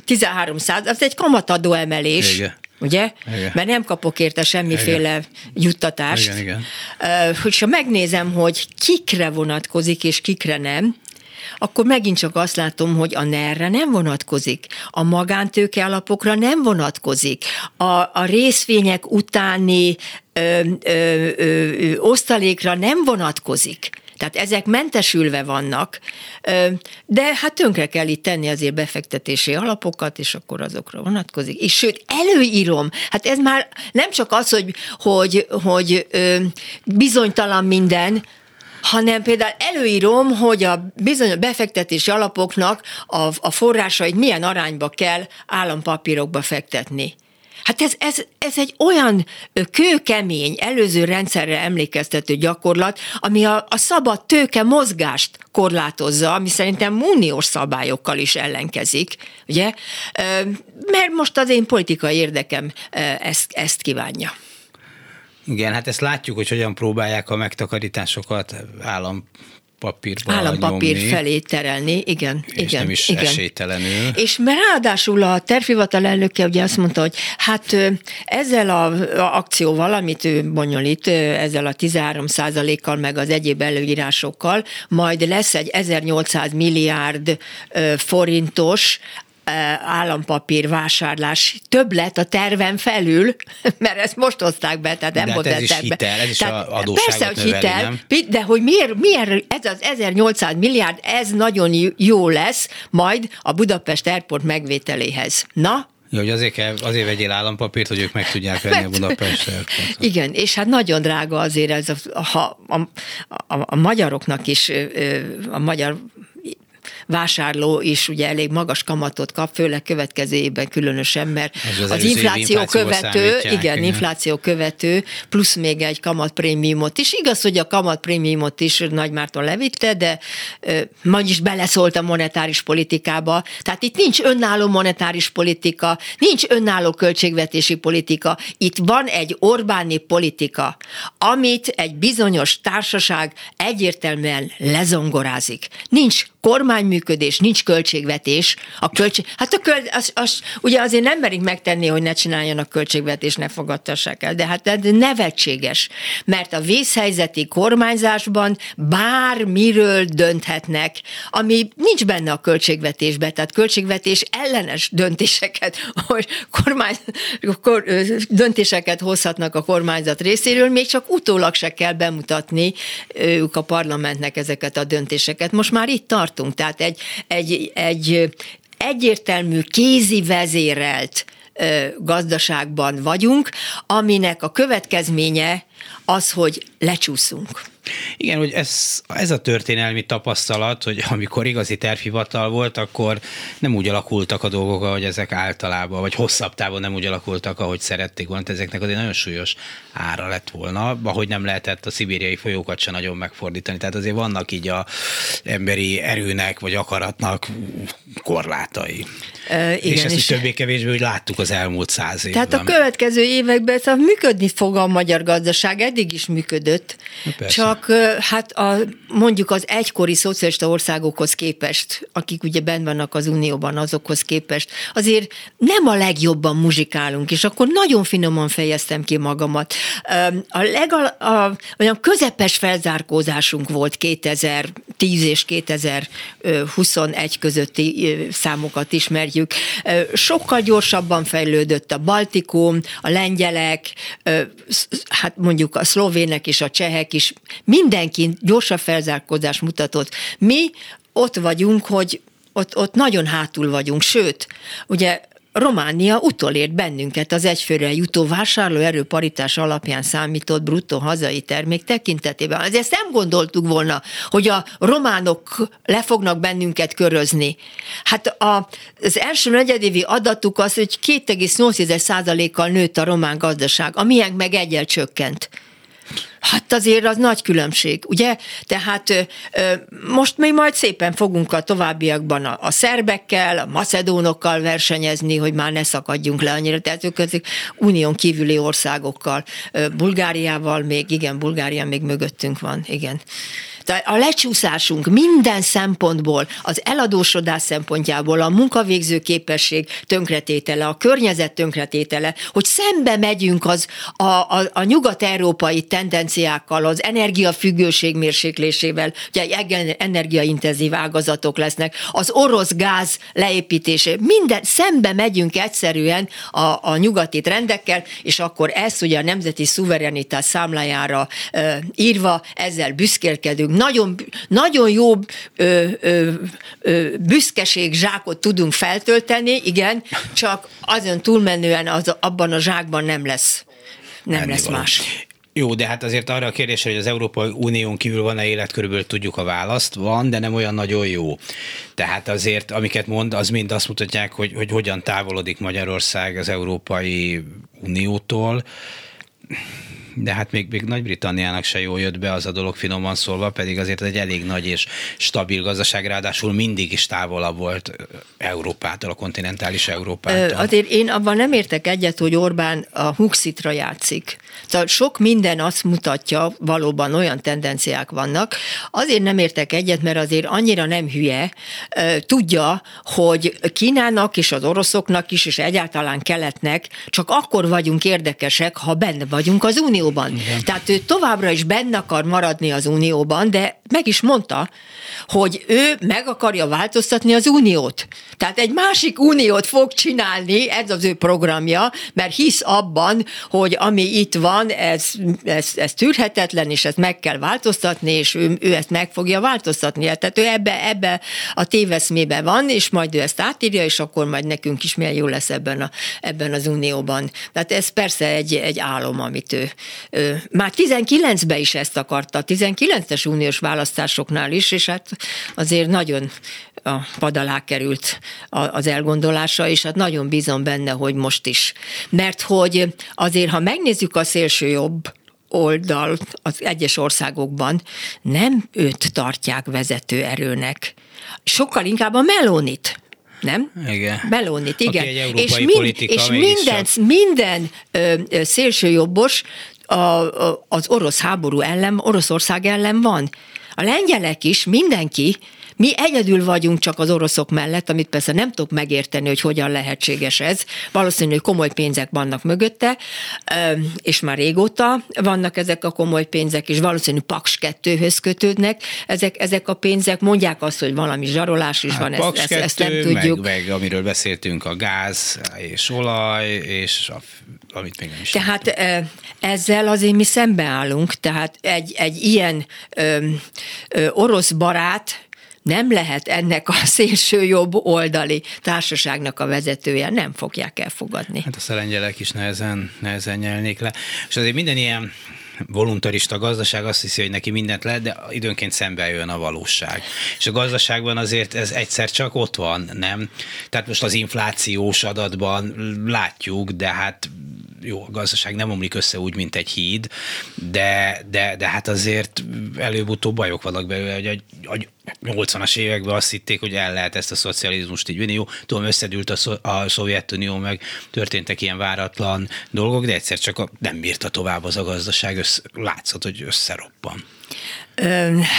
13 száz, az egy kamatadó emelés. Igen. Ugye? Igen. Mert nem kapok érte semmiféle igen. juttatást. Igen, igen. Hogyha megnézem, hogy kikre vonatkozik és kikre nem, akkor megint csak azt látom, hogy a NER-re nem vonatkozik, a magántőke alapokra nem vonatkozik, a, a részvények utáni ö, ö, ö, osztalékra nem vonatkozik. Tehát ezek mentesülve vannak, de hát tönkre kell itt tenni azért befektetési alapokat, és akkor azokra vonatkozik. És sőt, előírom, hát ez már nem csak az, hogy, hogy, hogy bizonytalan minden, hanem például előírom, hogy a bizonyos befektetési alapoknak a, a forrásait milyen arányba kell állampapírokba fektetni. Hát ez, ez, ez egy olyan kőkemény, előző rendszerre emlékeztető gyakorlat, ami a, a szabad tőke mozgást korlátozza, ami szerintem uniós szabályokkal is ellenkezik, ugye? Mert most az én politikai érdekem ezt, ezt kívánja. Igen, hát ezt látjuk, hogy hogyan próbálják a megtakarításokat állam papírba Állampapír nyomni, felé terelni, igen. És igen, nem is igen. esélytelenül. És ráadásul a tervhivatal elnöke ugye azt mondta, hogy hát ezzel a, a akcióval, amit ő bonyolít, ezzel a 13 kal meg az egyéb előírásokkal, majd lesz egy 1800 milliárd forintos állampapír vásárlás többlet a terven felül, mert ezt most hozták be, tehát nem de volt hát ez is hitel, ez is tehát, a Persze, hogy hitel, nem? de hogy miért, miért ez az 1800 milliárd, ez nagyon jó lesz majd a Budapest Airport megvételéhez. Na, Ja, hogy azért, kell, azért vegyél állampapírt, hogy ők meg tudják venni a Budapestet. Igen, és hát nagyon drága azért ez a, ha, a, a, a magyaroknak is, a magyar vásárló is ugye elég magas kamatot kap, főleg következő évben különösen, mert az, az, az infláció követő, igen, infláció követő, plusz még egy kamatprémiumot is. Igaz, hogy a kamatprémiumot is Nagy Márton levitte, de majd is beleszólt a monetáris politikába. Tehát itt nincs önálló monetáris politika, nincs önálló költségvetési politika, itt van egy Orbáni politika, amit egy bizonyos társaság egyértelműen lezongorázik. Nincs kormányműködés, nincs költségvetés. A költség, hát a köl, az, az, ugye azért nem merik megtenni, hogy ne csináljanak költségvetés, ne fogadtassák el, de hát ez nevetséges, mert a vészhelyzeti kormányzásban bármiről dönthetnek, ami nincs benne a költségvetésben, tehát költségvetés ellenes döntéseket, hogy kormány, kor, döntéseket hozhatnak a kormányzat részéről, még csak utólag se kell bemutatni ők a parlamentnek ezeket a döntéseket. Most már itt tart tartunk. Tehát egy, egy, egy egyértelmű kézi vezérelt gazdaságban vagyunk, aminek a következménye az, hogy lecsúszunk. Igen, hogy ez, ez a történelmi tapasztalat, hogy amikor igazi tervhivatal volt, akkor nem úgy alakultak a dolgok, ahogy ezek általában, vagy hosszabb távon nem úgy alakultak, ahogy szerették volna. Ezeknek azért nagyon súlyos ára lett volna, ahogy nem lehetett a szibériai folyókat se nagyon megfordítani. Tehát azért vannak így a emberi erőnek, vagy akaratnak korlátai. Uh, igen, és ezt és többé-kevésbé hogy láttuk az elmúlt száz évben. Tehát a következő években szóval működni fog a magyar gazdaság, eddig is működött, Persze. csak hát a, mondjuk az egykori szocialista országokhoz képest, akik ugye benn vannak az Unióban, azokhoz képest, azért nem a legjobban muzsikálunk, és akkor nagyon finoman fejeztem ki magamat. A, legal, a olyan közepes felzárkózásunk volt 2010 és 2021 közötti számokat ismerjük. Sokkal gyorsabban fejlődött a Baltikum, a lengyelek, hát mondjuk a szlovének és a csehek is, mindenki gyorsabb felzárkózást mutatott. Mi ott vagyunk, hogy ott, ott nagyon hátul vagyunk, sőt, ugye Románia utolért bennünket az egyfőre jutó vásárlóerő paritás alapján számított bruttó hazai termék tekintetében. Azért ezt nem gondoltuk volna, hogy a románok le fognak bennünket körözni. Hát a, az első negyedévi adatuk az, hogy 2,8%-kal nőtt a román gazdaság, a miénk meg egyel csökkent. Hát azért az nagy különbség, ugye? Tehát most mi majd szépen fogunk a továbbiakban a, a szerbekkel, a macedónokkal versenyezni, hogy már ne szakadjunk le annyira. Tehát ők az unión kívüli országokkal, Bulgáriával még, igen, Bulgária még mögöttünk van, igen. A lecsúszásunk minden szempontból, az eladósodás szempontjából, a munkavégző képesség tönkretétele, a környezet tönkretétele, hogy szembe megyünk az a, a, a nyugat-európai tendenciákkal, az energiafüggőség mérséklésével, ugye energiaintenzív ágazatok lesznek, az orosz gáz leépítése, minden, szembe megyünk egyszerűen a, a nyugati trendekkel, és akkor ezt ugye a nemzeti szuverenitás számlájára ö, írva, ezzel büszkélkedünk, nagyon, nagyon jó ö, ö, ö, büszkeség zsákot tudunk feltölteni, igen, csak azon túlmenően az, abban a zsákban nem lesz, nem Enni lesz más. Jó, de hát azért arra a kérdésre, hogy az Európai Unión kívül van-e élet, körülbelül tudjuk a választ. Van, de nem olyan nagyon jó. Tehát azért, amiket mond, az mind azt mutatják, hogy, hogy hogyan távolodik Magyarország az Európai Uniótól de hát még, még Nagy-Britanniának se jól jött be az a dolog finoman szólva, pedig azért egy elég nagy és stabil gazdaság, ráadásul mindig is távolabb volt Európától, a kontinentális Európától. Azért én abban nem értek egyet, hogy Orbán a Huxitra játszik. Szóval sok minden azt mutatja, valóban olyan tendenciák vannak. Azért nem értek egyet, mert azért annyira nem hülye, tudja, hogy Kínának és az oroszoknak is, és egyáltalán keletnek csak akkor vagyunk érdekesek, ha benne vagyunk az Unióban. Igen. Tehát ő továbbra is benne akar maradni az Unióban, de meg is mondta, hogy ő meg akarja változtatni az Uniót. Tehát egy másik uniót fog csinálni, ez az ő programja, mert hisz abban, hogy ami itt van, ez, ez, ez tűrhetetlen, és ezt meg kell változtatni, és ő, ő ezt meg fogja változtatni. Tehát ő ebbe, ebbe a téveszmébe van, és majd ő ezt átírja, és akkor majd nekünk is milyen jó lesz ebben, a, ebben az unióban. Tehát ez persze egy, egy álom, amit ő, ő már 19-ben is ezt akarta, 19-es uniós választásoknál is, és hát azért nagyon a pad alá került az elgondolása, és hát nagyon bízom benne, hogy most is. Mert hogy azért, ha megnézzük a szélső jobb oldal az egyes országokban, nem őt tartják vezető erőnek. Sokkal inkább a Melonit nem? Igen. Melonit, igen. és, mind, és minden, minden ö, szélsőjobbos a, a, az orosz háború ellen, Oroszország ellen van. A lengyelek is, mindenki, mi egyedül vagyunk csak az oroszok mellett, amit persze nem tudok megérteni, hogy hogyan lehetséges ez. Valószínű, hogy komoly pénzek vannak mögötte, és már régóta vannak ezek a komoly pénzek, és valószínű Paks 2-höz kötődnek ezek, ezek a pénzek. Mondják azt, hogy valami zsarolás is hát van, Paks ezt, ezt, ezt nem tudjuk. Meg, meg, amiről beszéltünk, a gáz és olaj, és a, amit még nem is Tehát tudtunk. ezzel azért mi szembeállunk, tehát egy, egy ilyen ö, ö, orosz barát, nem lehet ennek a szélső jobb oldali társaságnak a vezetője, nem fogják elfogadni. Hát a szelengyelek is nehezen, nehezen nyelnék le. És azért minden ilyen voluntarista gazdaság azt hiszi, hogy neki mindent lehet, de időnként szembe jön a valóság. És a gazdaságban azért ez egyszer csak ott van, nem? Tehát most az inflációs adatban látjuk, de hát jó, a gazdaság nem omlik össze úgy, mint egy híd, de, de, de hát azért előbb-utóbb bajok vannak belőle, hogy a, a 80-as években azt hitték, hogy el lehet ezt a szocializmust így vinni. Jó, tudom, összedült a, szó, a Szovjetunió, meg történtek ilyen váratlan dolgok, de egyszer csak a, nem bírta tovább az a gazdaság, össze, látszott, hogy összeroppan.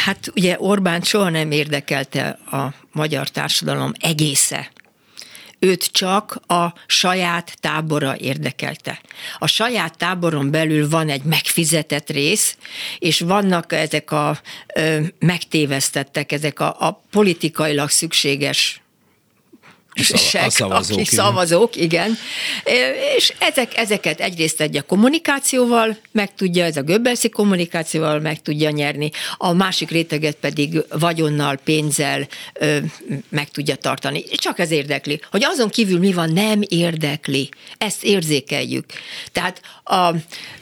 Hát ugye Orbán soha nem érdekelte a magyar társadalom egésze őt csak a saját tábora érdekelte. A saját táboron belül van egy megfizetett rész, és vannak ezek a ö, megtévesztettek, ezek a, a politikailag szükséges a szavazók, akik szavazók, igen. És ezek, ezeket egyrészt egy a kommunikációval meg tudja, ez a göbbelszi kommunikációval meg tudja nyerni, a másik réteget pedig vagyonnal, pénzzel ö, meg tudja tartani. Csak ez érdekli. Hogy azon kívül mi van, nem érdekli. Ezt érzékeljük. Tehát a,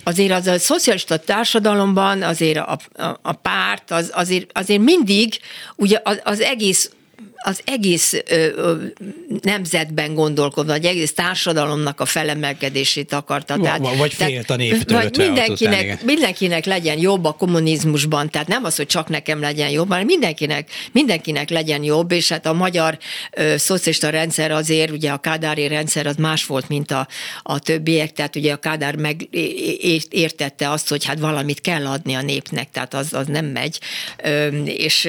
azért az a szocialista társadalomban azért a, a, a párt az, azért, azért mindig ugye az, az egész az egész nemzetben gondolkodva, vagy egész társadalomnak a felemelkedését akarta. Tehát, vagy félt a néptől. Vagy mindenkinek, után, mindenkinek legyen jobb a kommunizmusban, tehát nem az, hogy csak nekem legyen jobb, hanem mindenkinek, mindenkinek legyen jobb, és hát a magyar ö, szocialista rendszer azért, ugye a kádári rendszer az más volt, mint a, a többiek, tehát ugye a Kádár megértette azt, hogy hát valamit kell adni a népnek, tehát az, az nem megy, ö, és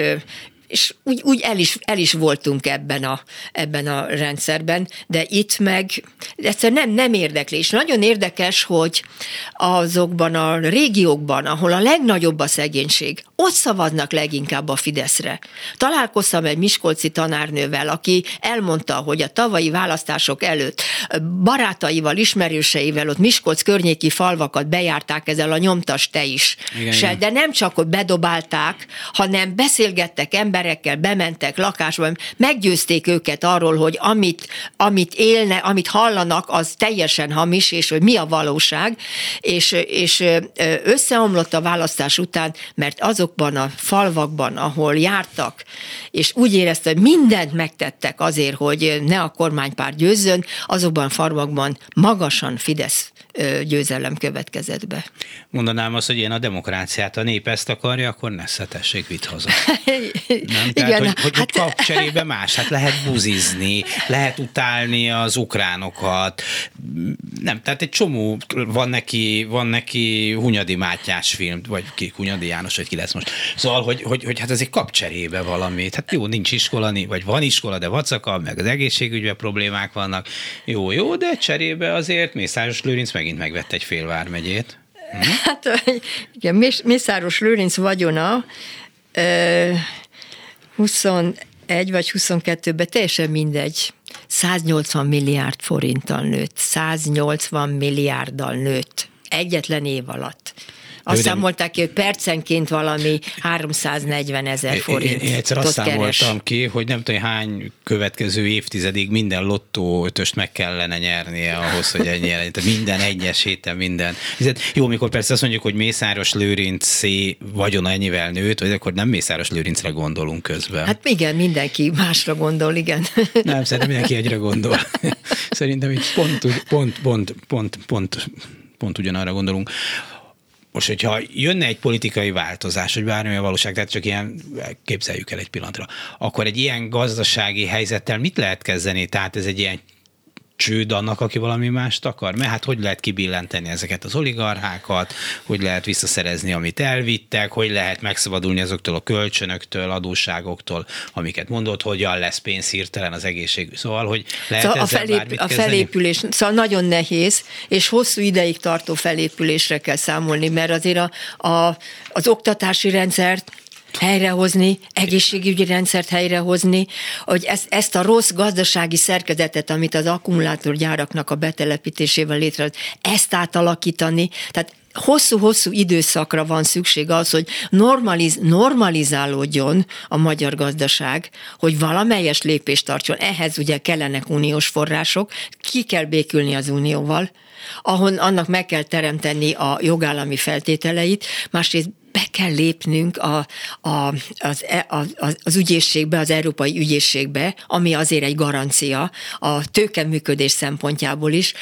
és úgy, úgy el, is, el is voltunk ebben a, ebben a rendszerben, de itt meg egyszer nem, nem érdekli. És nagyon érdekes, hogy azokban a régiókban, ahol a legnagyobb a szegénység, ott szavaznak leginkább a Fideszre. Találkoztam egy miskolci tanárnővel, aki elmondta, hogy a tavalyi választások előtt barátaival, ismerőseivel ott Miskolc környéki falvakat bejárták ezzel a nyomtas te is. Igen, Se, igen. De nem csak, hogy bedobálták, hanem beszélgettek emberekkel, bementek lakásba, meggyőzték őket arról, hogy amit, amit élne, amit hallanak, az teljesen hamis, és hogy mi a valóság, és, és összeomlott a választás után, mert azok azokban a falvakban, ahol jártak, és úgy érezte, hogy mindent megtettek azért, hogy ne a kormánypár győzzön, azokban a falvakban magasan Fidesz győzelem következett be. Mondanám azt, hogy én a demokráciát, a nép ezt akarja, akkor ne szetessék haza. Nem? Tehát, Igen, hogy, hogy, hát... kap cserébe más, hát lehet buzizni, lehet utálni az ukránokat, nem, tehát egy csomó van neki, van neki Hunyadi Mátyás film, vagy ki, Hunyadi János, vagy ki lesz most. Szóval, hogy, hogy, hogy hát egy kap cserébe valamit. Hát jó, nincs iskola, vagy van iskola, de vacaka, meg az egészségügyben problémák vannak. Jó, jó, de cserébe azért Mészáros Lőrinc megint megvett egy fél vármegyét. Hm? Hát igen, Mészáros Lőrinc vagyona 21 vagy 22-ben teljesen mindegy. 180 milliárd forinttal nőtt, 180 milliárddal nőtt egyetlen év alatt. Azt számolták ki, hogy percenként valami 340 ezer forint. Én, én egyszer azt számoltam ki, hogy nem tudom hány következő évtizedig minden lottó ötöst meg kellene nyernie ahhoz, hogy ennyi. Tehát minden egyes héten minden. Jó, mikor persze azt mondjuk, hogy Mészáros Lőrinc szé vagyona ennyivel nőtt, vagy akkor nem Mészáros Lőrincre gondolunk közben. Hát igen, mindenki másra gondol, igen. Nem, szerintem mindenki egyre gondol. Szerintem itt pont, pont, pont, pont, pont, pont ugyanarra gondolunk most, hogyha jönne egy politikai változás, hogy bármi a valóság, tehát csak ilyen, képzeljük el egy pillanatra, akkor egy ilyen gazdasági helyzettel mit lehet kezdeni? Tehát ez egy ilyen csőd annak, aki valami mást akar? Mert hát hogy lehet kibillenteni ezeket az oligarchákat, hogy lehet visszaszerezni, amit elvittek, hogy lehet megszabadulni azoktól a kölcsönöktől, adósságoktól, amiket mondott, hogyan lesz pénz hirtelen az egészség. Szóval, hogy lehet szóval a, felép, a felépülés, szóval nagyon nehéz, és hosszú ideig tartó felépülésre kell számolni, mert azért a, a, az oktatási rendszert helyrehozni, egészségügyi rendszert helyrehozni, hogy ezt, ezt a rossz gazdasági szerkezetet, amit az akkumulátorgyáraknak a betelepítésével létrejött, ezt átalakítani, tehát hosszú-hosszú időszakra van szükség az, hogy normaliz, normalizálódjon a magyar gazdaság, hogy valamelyes lépést tartson. Ehhez ugye kellenek uniós források, ki kell békülni az unióval, ahon annak meg kell teremteni a jogállami feltételeit, másrészt be kell lépnünk a, a, az, e, az, az ügyészségbe, az európai ügyészségbe, ami azért egy garancia a tőkeműködés szempontjából is.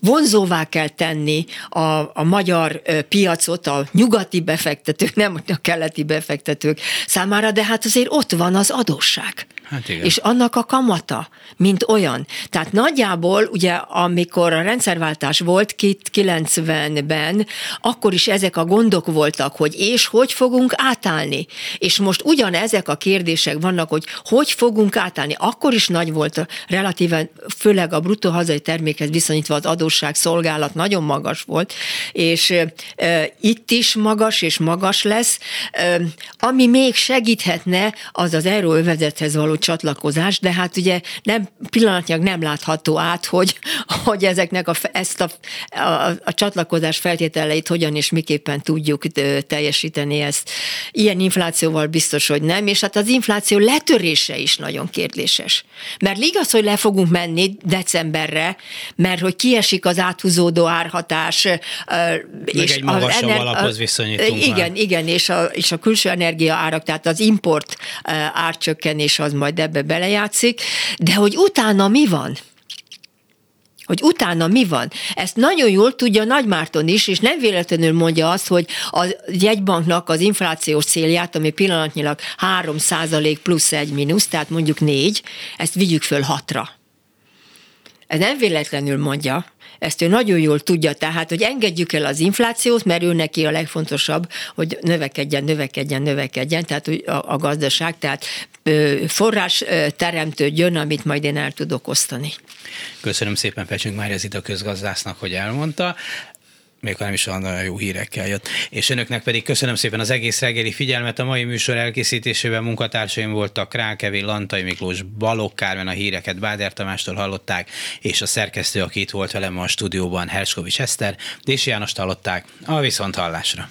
Vonzóvá kell tenni a, a magyar piacot a nyugati befektetők, nem a keleti befektetők számára, de hát azért ott van az adósság. Hát igen. És annak a kamata, mint olyan. Tehát nagyjából, ugye, amikor a rendszerváltás volt 90-ben, akkor is ezek a gondok voltak, hogy és hogy fogunk átállni. És most ugyanezek a kérdések vannak, hogy hogy fogunk átállni. Akkor is nagy volt, relatíven, főleg a bruttó hazai termékhez viszonyítva az adósság szolgálat nagyon magas volt, és e, itt is magas és magas lesz. E, ami még segíthetne, az az euróövezethez való való csatlakozás, de hát ugye nem, pillanatnyilag nem látható át, hogy, hogy ezeknek a, ezt a, a, a csatlakozás feltételeit hogyan és miképpen tudjuk teljesíteni ezt. Ilyen inflációval biztos, hogy nem, és hát az infláció letörése is nagyon kérdéses. Mert igaz, hogy le fogunk menni decemberre, mert hogy kiesik az áthúzódó árhatás. Meg és egy magasabb ener- alaphoz viszonyítunk Igen, már. igen, és a, és a külső energia árak, tehát az import árcsökkenés az majd ebbe belejátszik, de hogy utána mi van? hogy utána mi van. Ezt nagyon jól tudja Nagy Márton is, és nem véletlenül mondja azt, hogy a jegybanknak az inflációs célját, ami pillanatnyilag 3% plusz egy mínusz, tehát mondjuk 4, ezt vigyük föl 6-ra. Ez nem véletlenül mondja, ezt ő nagyon jól tudja, tehát, hogy engedjük el az inflációt, mert ő neki a legfontosabb, hogy növekedjen, növekedjen, növekedjen, tehát a, a gazdaság, tehát forrás teremtődjön, amit majd én el tudok osztani. Köszönöm szépen Pecsünk Mária Zita közgazdásznak, hogy elmondta még nem is olyan jó hírekkel jött. És önöknek pedig köszönöm szépen az egész reggeli figyelmet. A mai műsor elkészítésében munkatársaim voltak Krákevi, Lantai Miklós, Balogh Kármen, a híreket Báder Tamástól hallották, és a szerkesztő, aki itt volt velem a stúdióban, Herskovics Eszter, Dési Jánost hallották. A viszont hallásra.